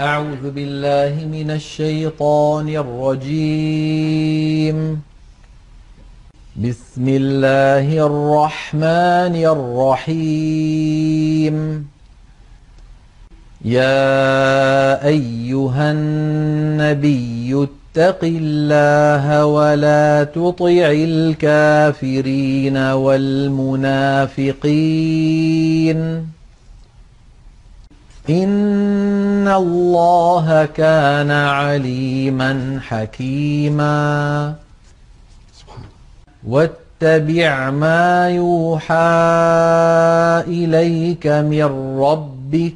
أعوذ بالله من الشيطان الرجيم. بسم الله الرحمن الرحيم. يا أيها النبي اتق الله ولا تطع الكافرين والمنافقين. إن الله كان عليما حكيما. واتبع ما يوحى إليك من ربك.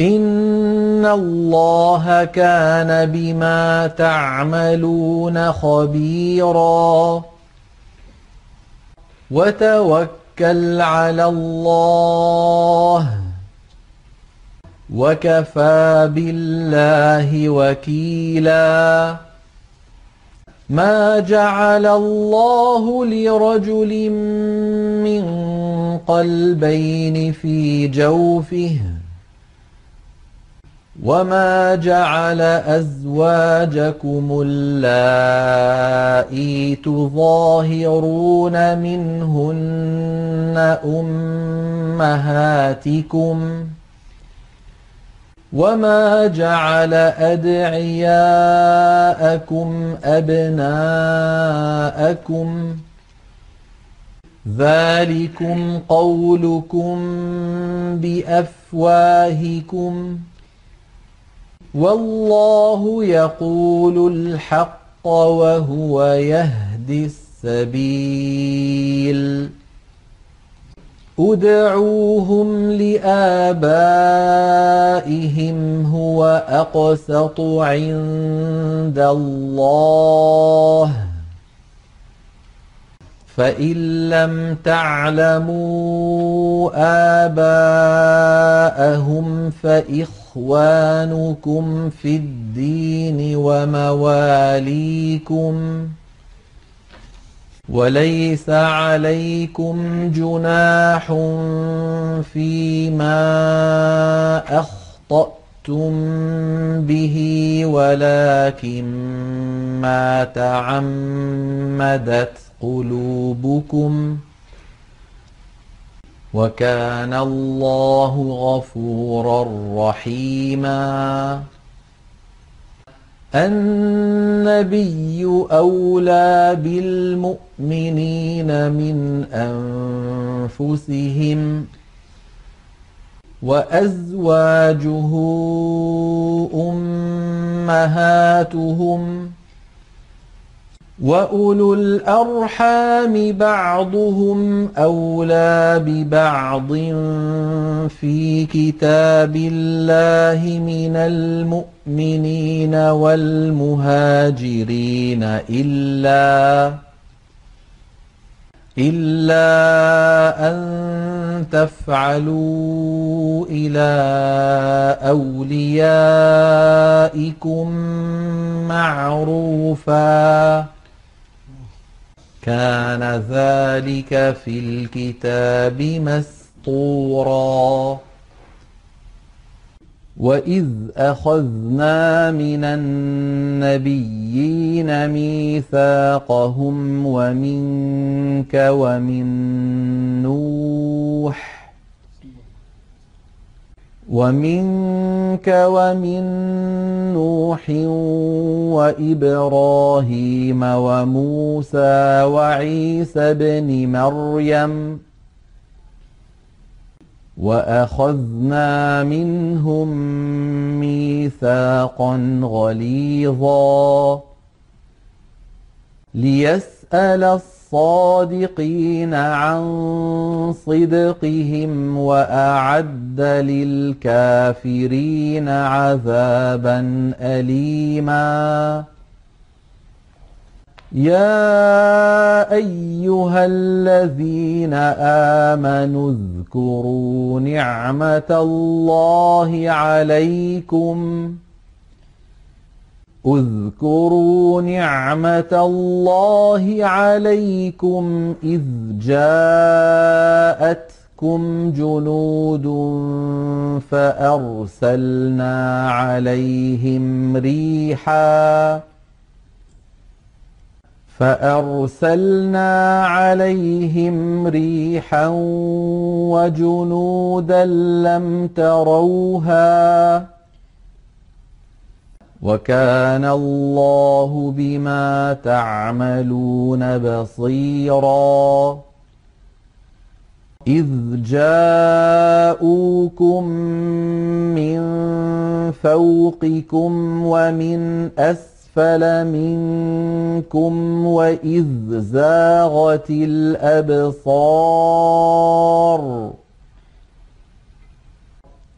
إن الله كان بما تعملون خبيرا. وتوكل على الله. وكفى بالله وكيلا. ما جعل الله لرجل من قلبين في جوفه وما جعل أزواجكم اللائي تظاهرون منهن أمهاتكم وما جعل أدعياءكم أبناءكم ذلكم قولكم بأفواهكم والله يقول الحق وهو يهدي السبيل. ادعوهم لآبائهم هو أقسط عند الله. فإن لم تعلموا آباءهم فإخوانكم في الدين ومواليكم وليس عليكم جناح فيما أخطأتم به ولكن ما تعمدت قلوبكم وكان الله غفورا رحيما. النبي أولى بالمؤمنين من أنفسهم وأزواجه أمهاتهم وأولو الأرحام بعضهم أولى ببعض في كتاب الله من المؤمنين والمهاجرين إلا إلا أن تفعلوا إلى أوليائكم معروفاً كان ذلك في الكتاب مسطورا. وإذ أخذنا من النبيين ميثاقهم ومنك ومن نوح ومنك ومن نوح وإبراهيم وموسى وعيسى ابن مريم وأخذنا منهم ميثاقا غليظا ليسأل الصادقين عن صدقهم وأعد للكافرين عذابا أليما. يا أيها الذين آمنوا اذكروا نعمة الله عليكم. اذكروا نعمة الله عليكم إذ جاءتكم جنود فأرسلنا عليهم ريحا فأرسلنا عليهم ريحا وجنودا لم تروها وكان الله بما تعملون بصيرا. إذ جاءوكم من فوقكم ومن أسفل منكم وإذ زاغت الأبصار.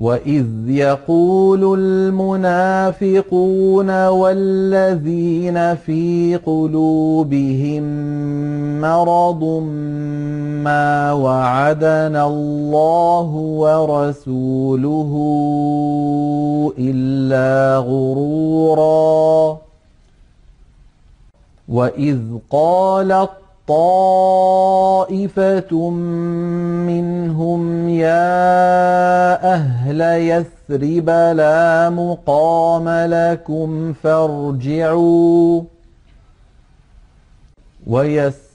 وإذ يقول المنافقون والذين في قلوبهم مرض ما وعدنا الله ورسوله إلا غرورا وإذ قالت طائفة منهم يا أهل يثرب لا مقام لكم فارجعوا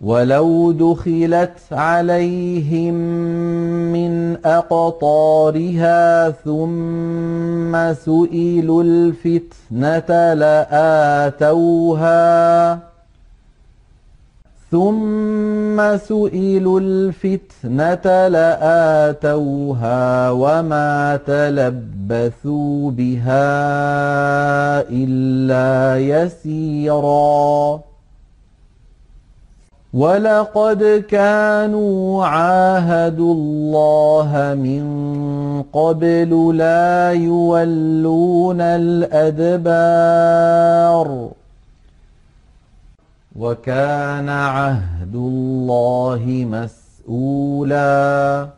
ولو دخلت عليهم من أقطارها ثم سئلوا الفتنة لآتوها ثم سئلوا الفتنة لآتوها وما تلبثوا بها إلا يسيراً ولقد كانوا عاهدوا الله من قبل لا يولون الأدبار وكان عهد الله مسؤولا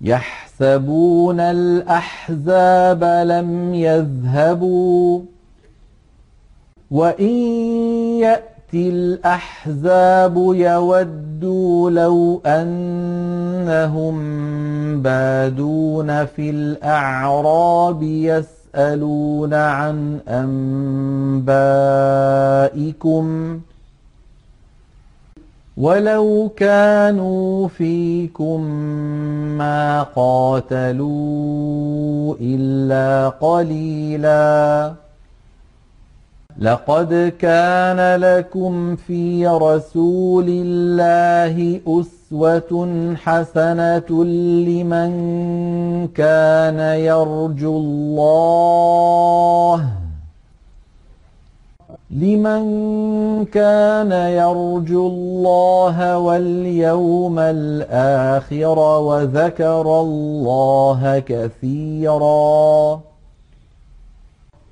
يحسبون الأحزاب لم يذهبوا وإن يأتي الأحزاب يودوا لو أنهم بادون في الأعراب يسألون عن أنبائكم ولو كانوا فيكم ما قاتلوا إلا قليلا لقد كان لكم في رسول الله أسوة حسنة لمن كان يرجو الله لمن كان يرجو الله واليوم الآخر وذكر الله كثيراً.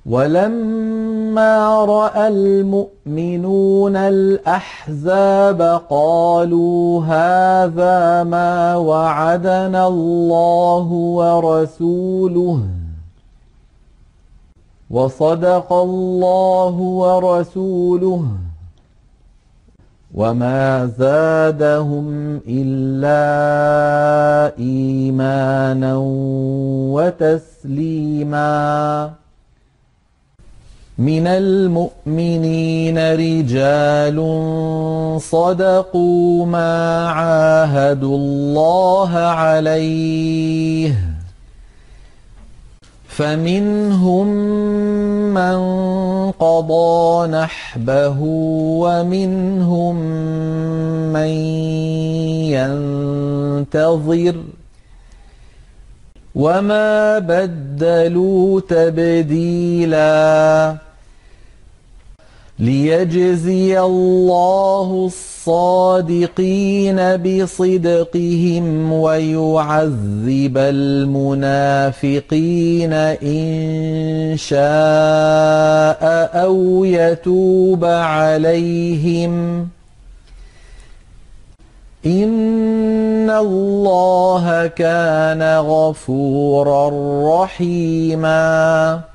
ولما رأى المؤمنون الأحزاب قالوا هذا ما وعدنا الله ورسوله. وصدق الله ورسوله وما زادهم إلا إيمانا وتسليما. من المؤمنين رجال صدقوا ما عاهدوا الله عليه. فمنهم من قضى نحبه ومنهم من ينتظر وما بدلوا تبديلاً ليجزي الله الصادقين بصدقهم ويعذب المنافقين إن شاء أو يتوب عليهم. إن الله كان غفورا رحيما.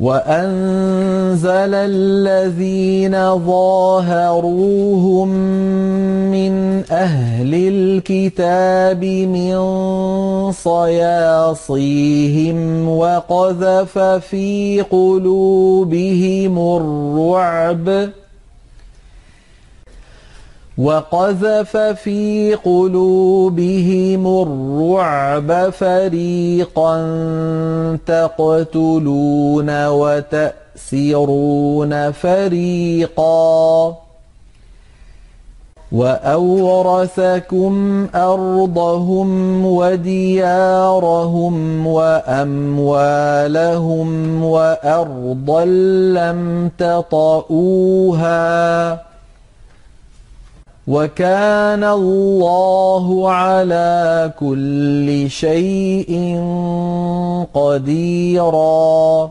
وأنزل الذين ظاهروهم من أهل الكتاب من صياصيهم وقذف في قلوبهم الرعب وقذف في قلوبهم الرعب فريقا تقتلون وتأسرون فريقا. وأورثكم أرضهم وديارهم وأموالهم وأرضا لم تطئوها. وكان الله على كل شيء قديرا.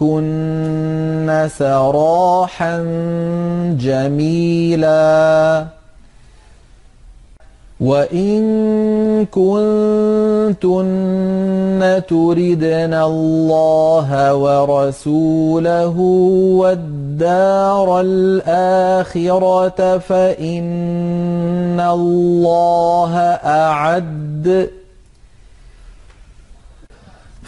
وأسرحكن سراحا جميلا وإن كنتن تردن الله ورسوله والدار الآخرة فإن الله أعد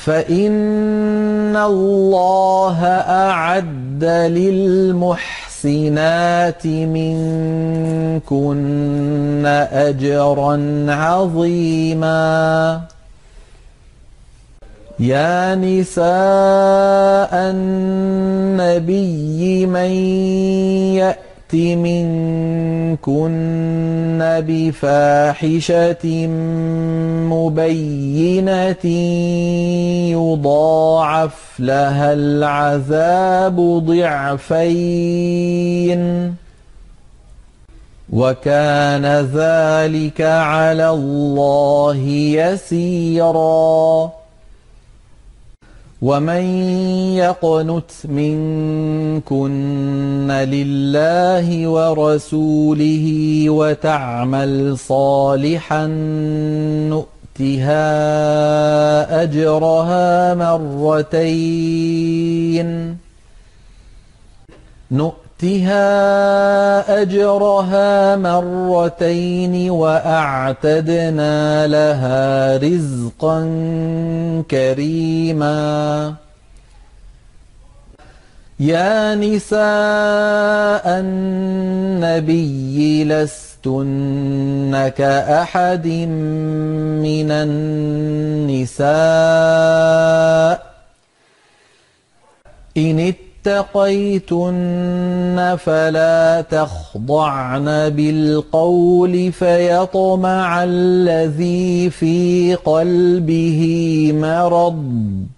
فإن الله أعد للمحسنين المحسنات منكن أجرا عظيما. يا نساء النبي من يأت منكن بفاحشة مبينة يضاعف لها العذاب ضعفين وكان ذلك على الله يسيرا ومن يقنت منكن لله ورسوله وتعمل صالحا نؤتها اجرها مرتين نؤتها أجرها مرتين وأعتدنا لها رزقا كريما. يا نساء النبي لستن كأحد من النساء. إن اتقيتن فلا تخضعن بالقول فيطمع الذي في قلبه مرض.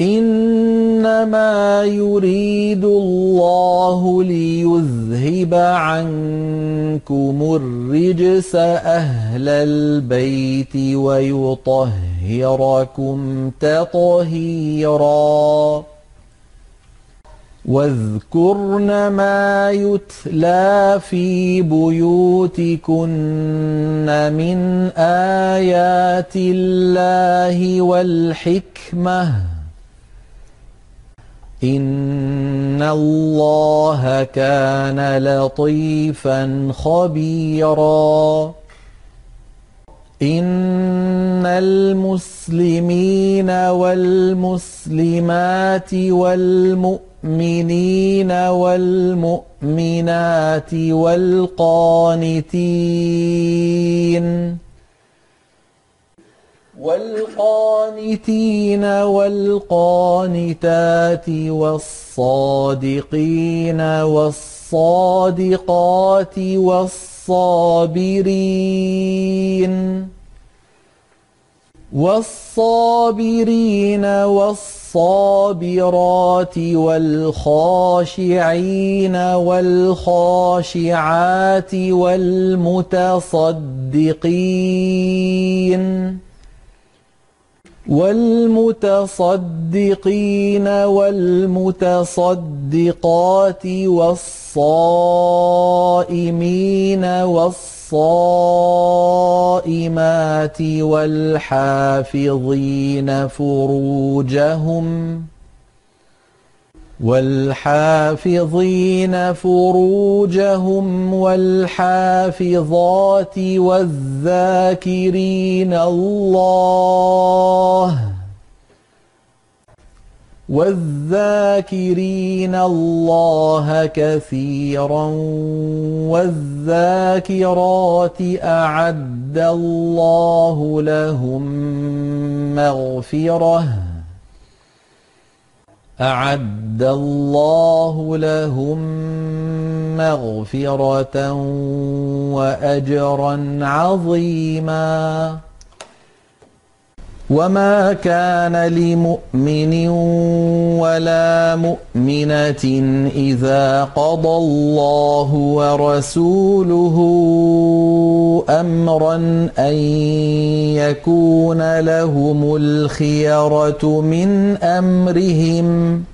إنما يريد الله ليذهب عنكم الرجس أهل البيت ويطهركم تطهيرا. واذكرن ما يتلى في بيوتكن من آيات الله والحكمة. إن الله كان لطيفا خبيرا. إن المسلمين والمسلمات والمؤمنين والمؤمنات والقانتين. والقانتين والقانتات والصادقين والصادقات والصابرين والصابرين والصابرات والخاشعين والخاشعات والمتصدقين والمتصدقين والمتصدقات والصائمين والصائمات والحافظين فروجهم والحافظين فروجهم والحافظات والذاكرين الله والذاكرين الله كثيرا والذاكرات أعد الله لهم مغفرة أعد الله لهم مغفرة وأجرا عظيما. وما كان لمؤمن ولا مؤمنة إذا قضى الله ورسوله أمرا أن يكون لهم الخيرة من أمرهم ۖ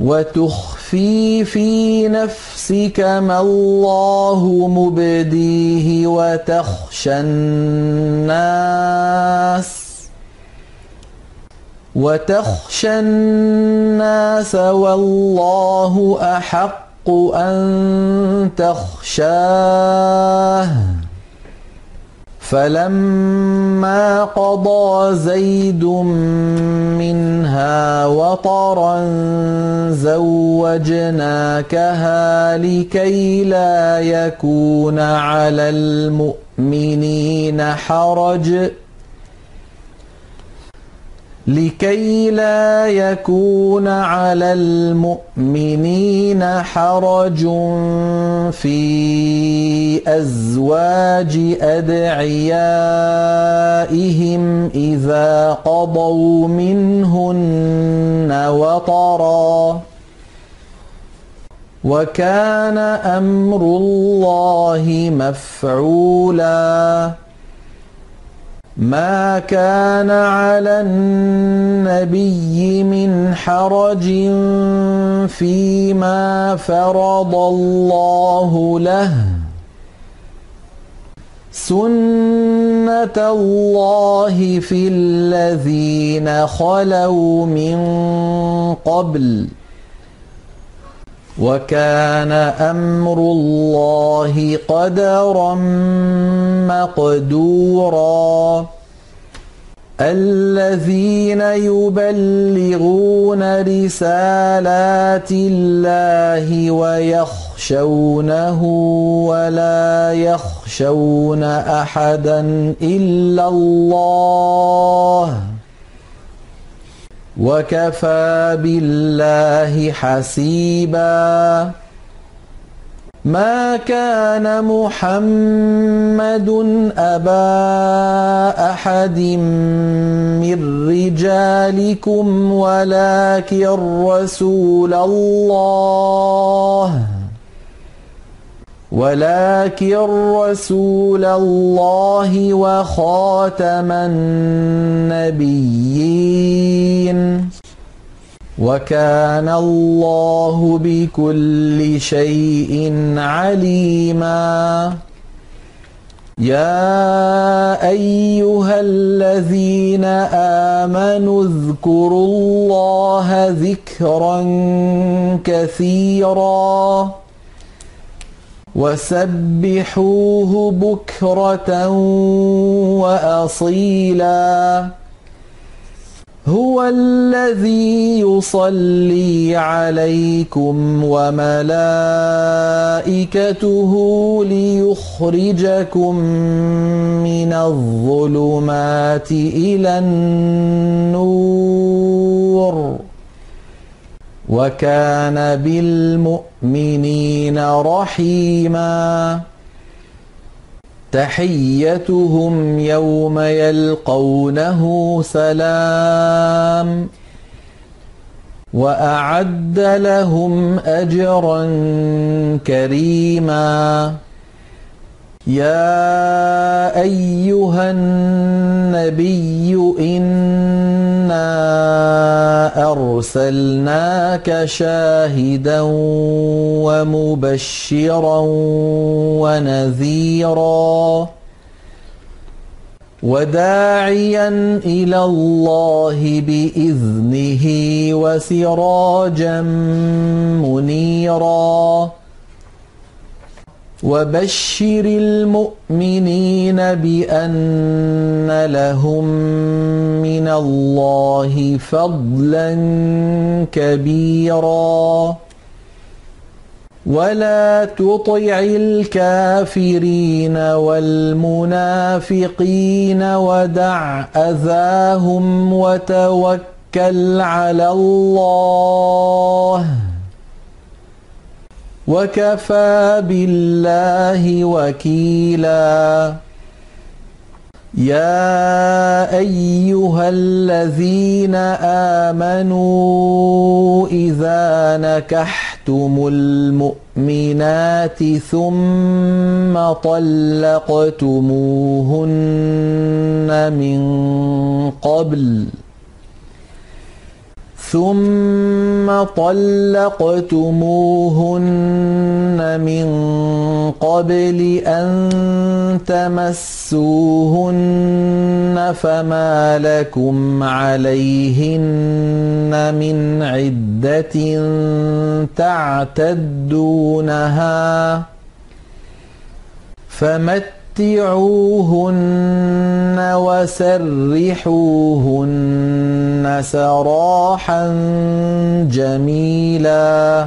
وتخفي في نفسك ما الله مبديه وتخشى الناس وتخشى الناس والله أحق أن تخشاه فلما قضى زيد منها وطرا زوجناكها لكي لا يكون على المؤمنين حرج. لكي لا يكون على المؤمنين حرج في أزواج أدعيائهم إذا قضوا منهن وطرا. وكان أمر الله مفعولا. ما كان على النبي من حرج فيما فرض الله له سنه الله في الذين خلوا من قبل وكان أمر الله قدرا مقدورا. الذين يبلغون رسالات الله ويخشونه ولا يخشون أحدا إلا الله. وكفى بالله حسيبا. ما كان محمد أبا أحد من رجالكم ولكن رسول الله ولكن رسول الله وخاتم النبيين. وكان الله بكل شيء عليما. يا أيها الذين آمنوا اذكروا الله ذكرا كثيرا. وسبحوه بكرة وأصيلا. هو الذي يصلي عليكم وملائكته ليخرجكم من الظلمات إلى النور. وكان بالمؤمنين رحيما. تحيتهم يوم يلقونه سلام. وأعد لهم أجرا كريما. يا أيها النبي إنا أرسلناك شاهدا ومبشرا ونذيرا وداعيا إلى الله بإذنه وسراجا منيرا وبشر المؤمنين بأن لهم من الله فضلا كبيرا. ولا تطع الكافرين والمنافقين ودع أذاهم وتوكل على الله. وكفى بالله وكيلا. يا أيها الذين آمنوا إذا نكحتم المؤمنات ثم طلقتموهن من قبل ثم طلقتموهن من قبل أن تمسوهن فما لكم عليهن من عدة تعتدونها فمت متعوهن وسرحوهن سراحا جميلا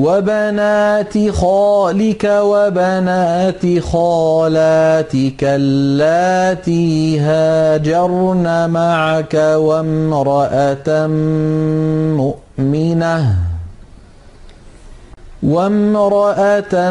وبنات خالك وبنات خالاتك اللاتي هاجرن معك وامرأة مؤمنة وامرأة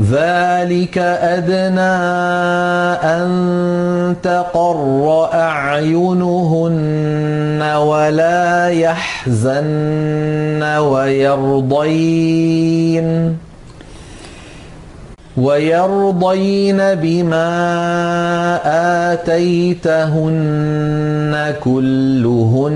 ذلك أدنى أن تقر أعينهن ولا يحزن ويرضين ويرضين بما آتيتهن كلهن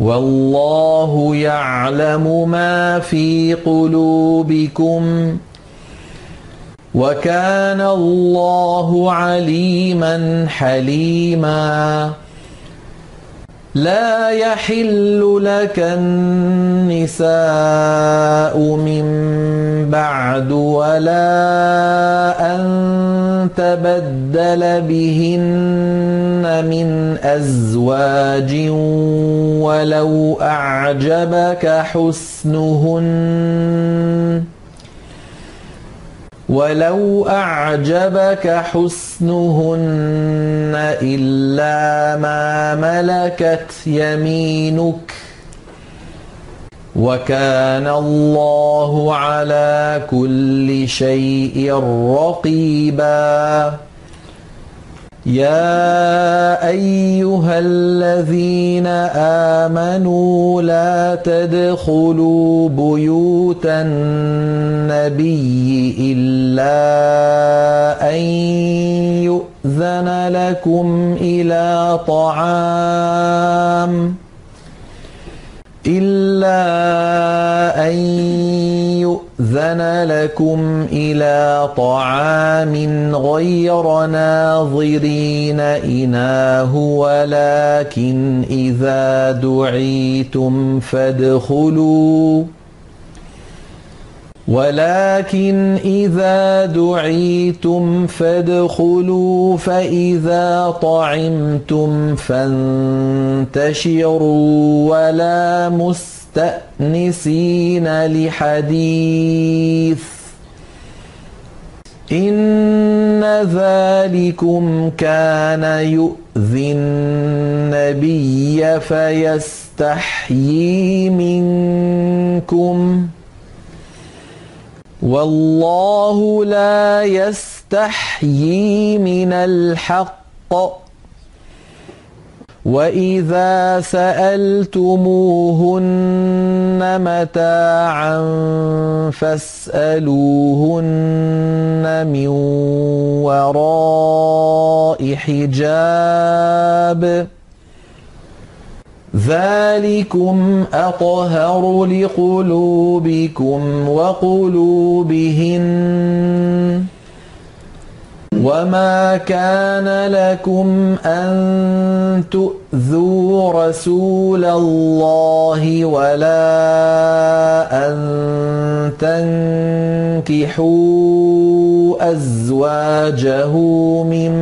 والله يعلم ما في قلوبكم وكان الله عليما حليما لا يحل لك النساء من بعد ولا أن تبدل بهن من أزواج ولو أعجبك حسنهن. ولو أعجبك حسنهن إلا ما ملكت يمينك وكان الله على كل شيء رقيبا يا ايها الذين امنوا لا تدخلوا بيوت النبي الا ان يؤذن لكم إلى طعام إلا أن يؤذن لكم إلى طعام غير ناظرين إناه ولكن إذا دعيتم فادخلوا ولكن إذا دعيتم فادخلوا فإذا طعمتم فانتشروا ولا مستأنسين لحديث إن ذلكم كان يؤذي النبي فيستحيي منكم ۖ والله لا يستحيي من الحق. وإذا سألتموهن متاعا فاسألوهن من وراء حجاب. ذلكم أطهر لقلوبكم وقلوبهن وما كان لكم أن تؤذوا رسول الله ولا أن تنكحوا أزواجه من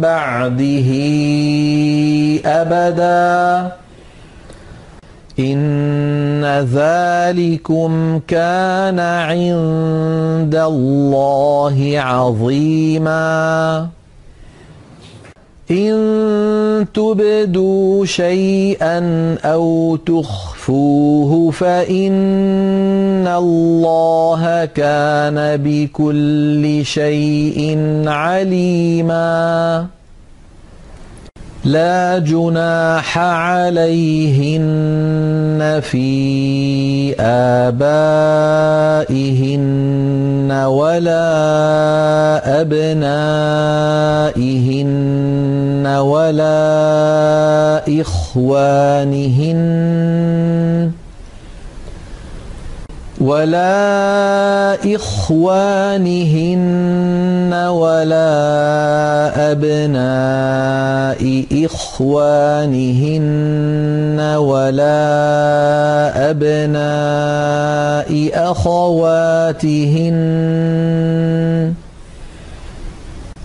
بعده أبدا إن ذلكم كان عند الله عظيما إن تبدوا شيئا أو تخفوه فإن الله كان بكل شيء عليماً لا جناح عليهن في آبائهن ولا أبنائهن ولا إخوانهن. ولا إخوانهن ولا أبناء إخوانهن ولا أبناء أخواتهن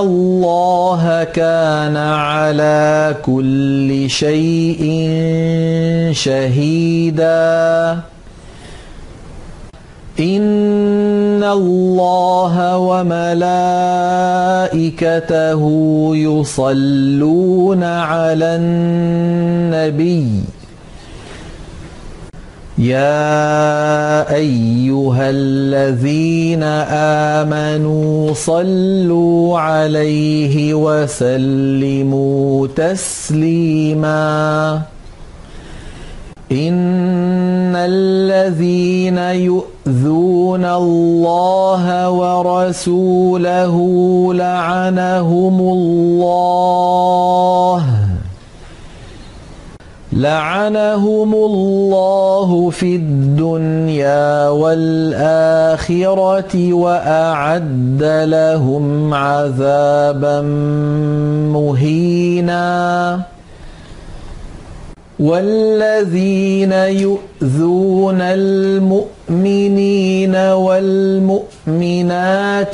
الله كان على كل شيء شهيدا. إن الله وملائكته يصلون على النبي. يا أيها الذين آمنوا صلوا عليه وسلموا تسليما. إن الذين يؤذون الله ورسوله لعنهم الله. لعنهم الله في الدنيا والآخرة وأعد لهم عذابا مهينا. والذين يؤذون المؤمنين والمؤمنات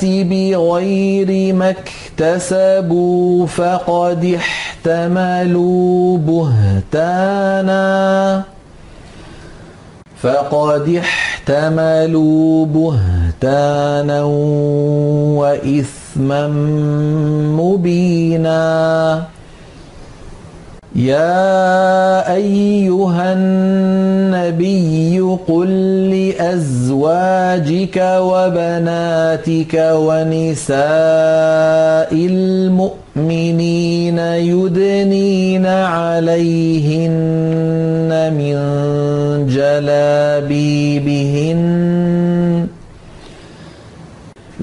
بغير ما اكتسبوا فقد احتملوا بهتانا. فقد احتملوا بهتانا وإثما مبينا. يا أيها النبي قل لأزواجك وبناتك ونساء المؤمنين يدنين عليهن من جلابيبهن.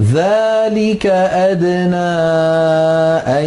ذلك أدنى أن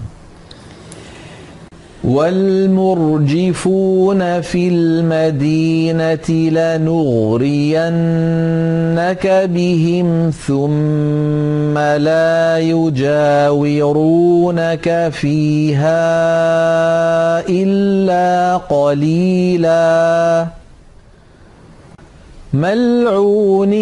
والمرجفون في المدينة لنغرينك بهم ثم لا يجاورونك فيها إلا قليلا. ملعونين.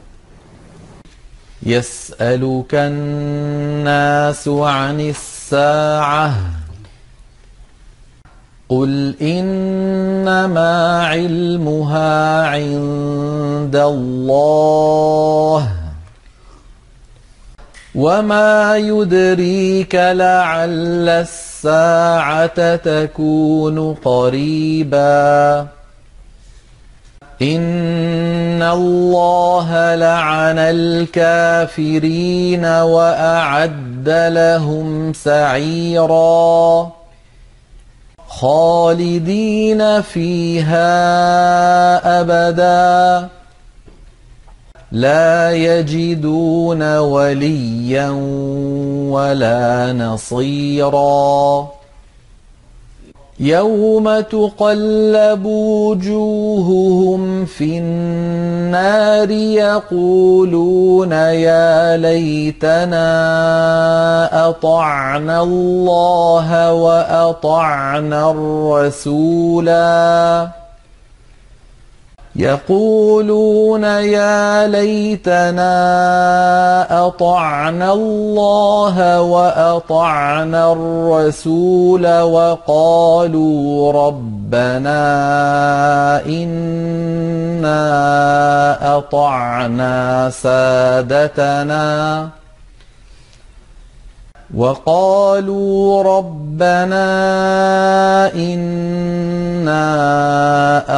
يسألك الناس عن الساعة. قل إنما علمها عند الله. وما يدريك لعل الساعة تكون قريباً. إن الله لعن الكافرين وأعد لهم سعيرا خالدين فيها أبدا لا يجدون وليا ولا نصيرا يوم تقلب وجوههم في النار يقولون يا ليتنا اطعنا الله واطعنا الرسولا يقولون يا ليتنا أطعنا الله وأطعنا الرسول وقالوا ربنا إنا أطعنا سادتنا وقالوا ربنا إنا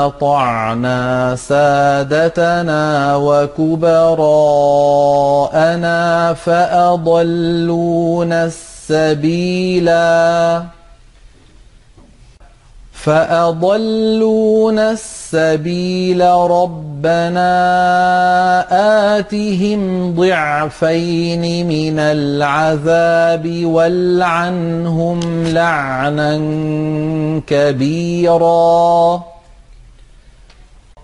أطعنا سادتنا وكبراءنا فأضلونا السبيلا. فأضلون السبيل ربنا آتهم ضعفين من العذاب والعنهم لعنا كبيرا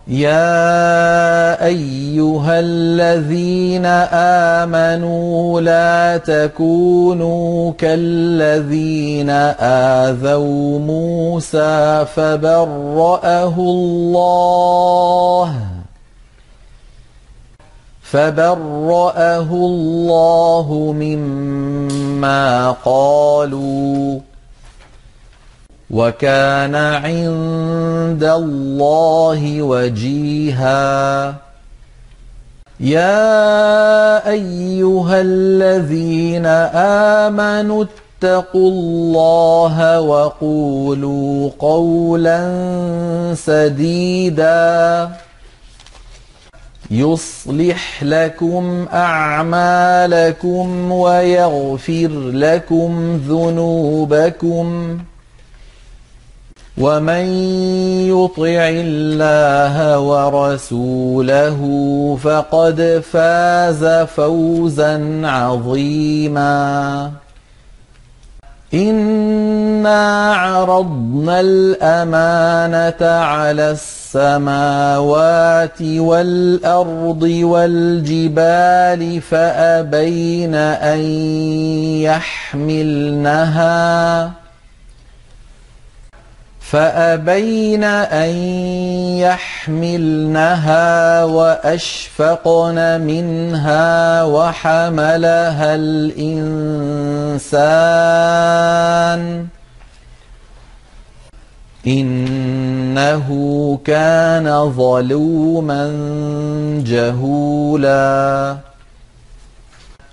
يا ايها الذين امنوا لا تكونوا كالذين اذوا موسى فبرأه الله فبرأه الله مما قالوا وكان عند الله وجيها. يا أيها الذين آمنوا اتقوا الله وقولوا قولا سديدا. يصلح لكم أعمالكم ويغفر لكم ذنوبكم. ومن يطع الله ورسوله فقد فاز فوزا عظيما انا عرضنا الامانه على السماوات والارض والجبال فابين ان يحملنها فأبين أن يحملنها وأشفقن منها وحملها الإنسان إنه كان ظلوما جهولا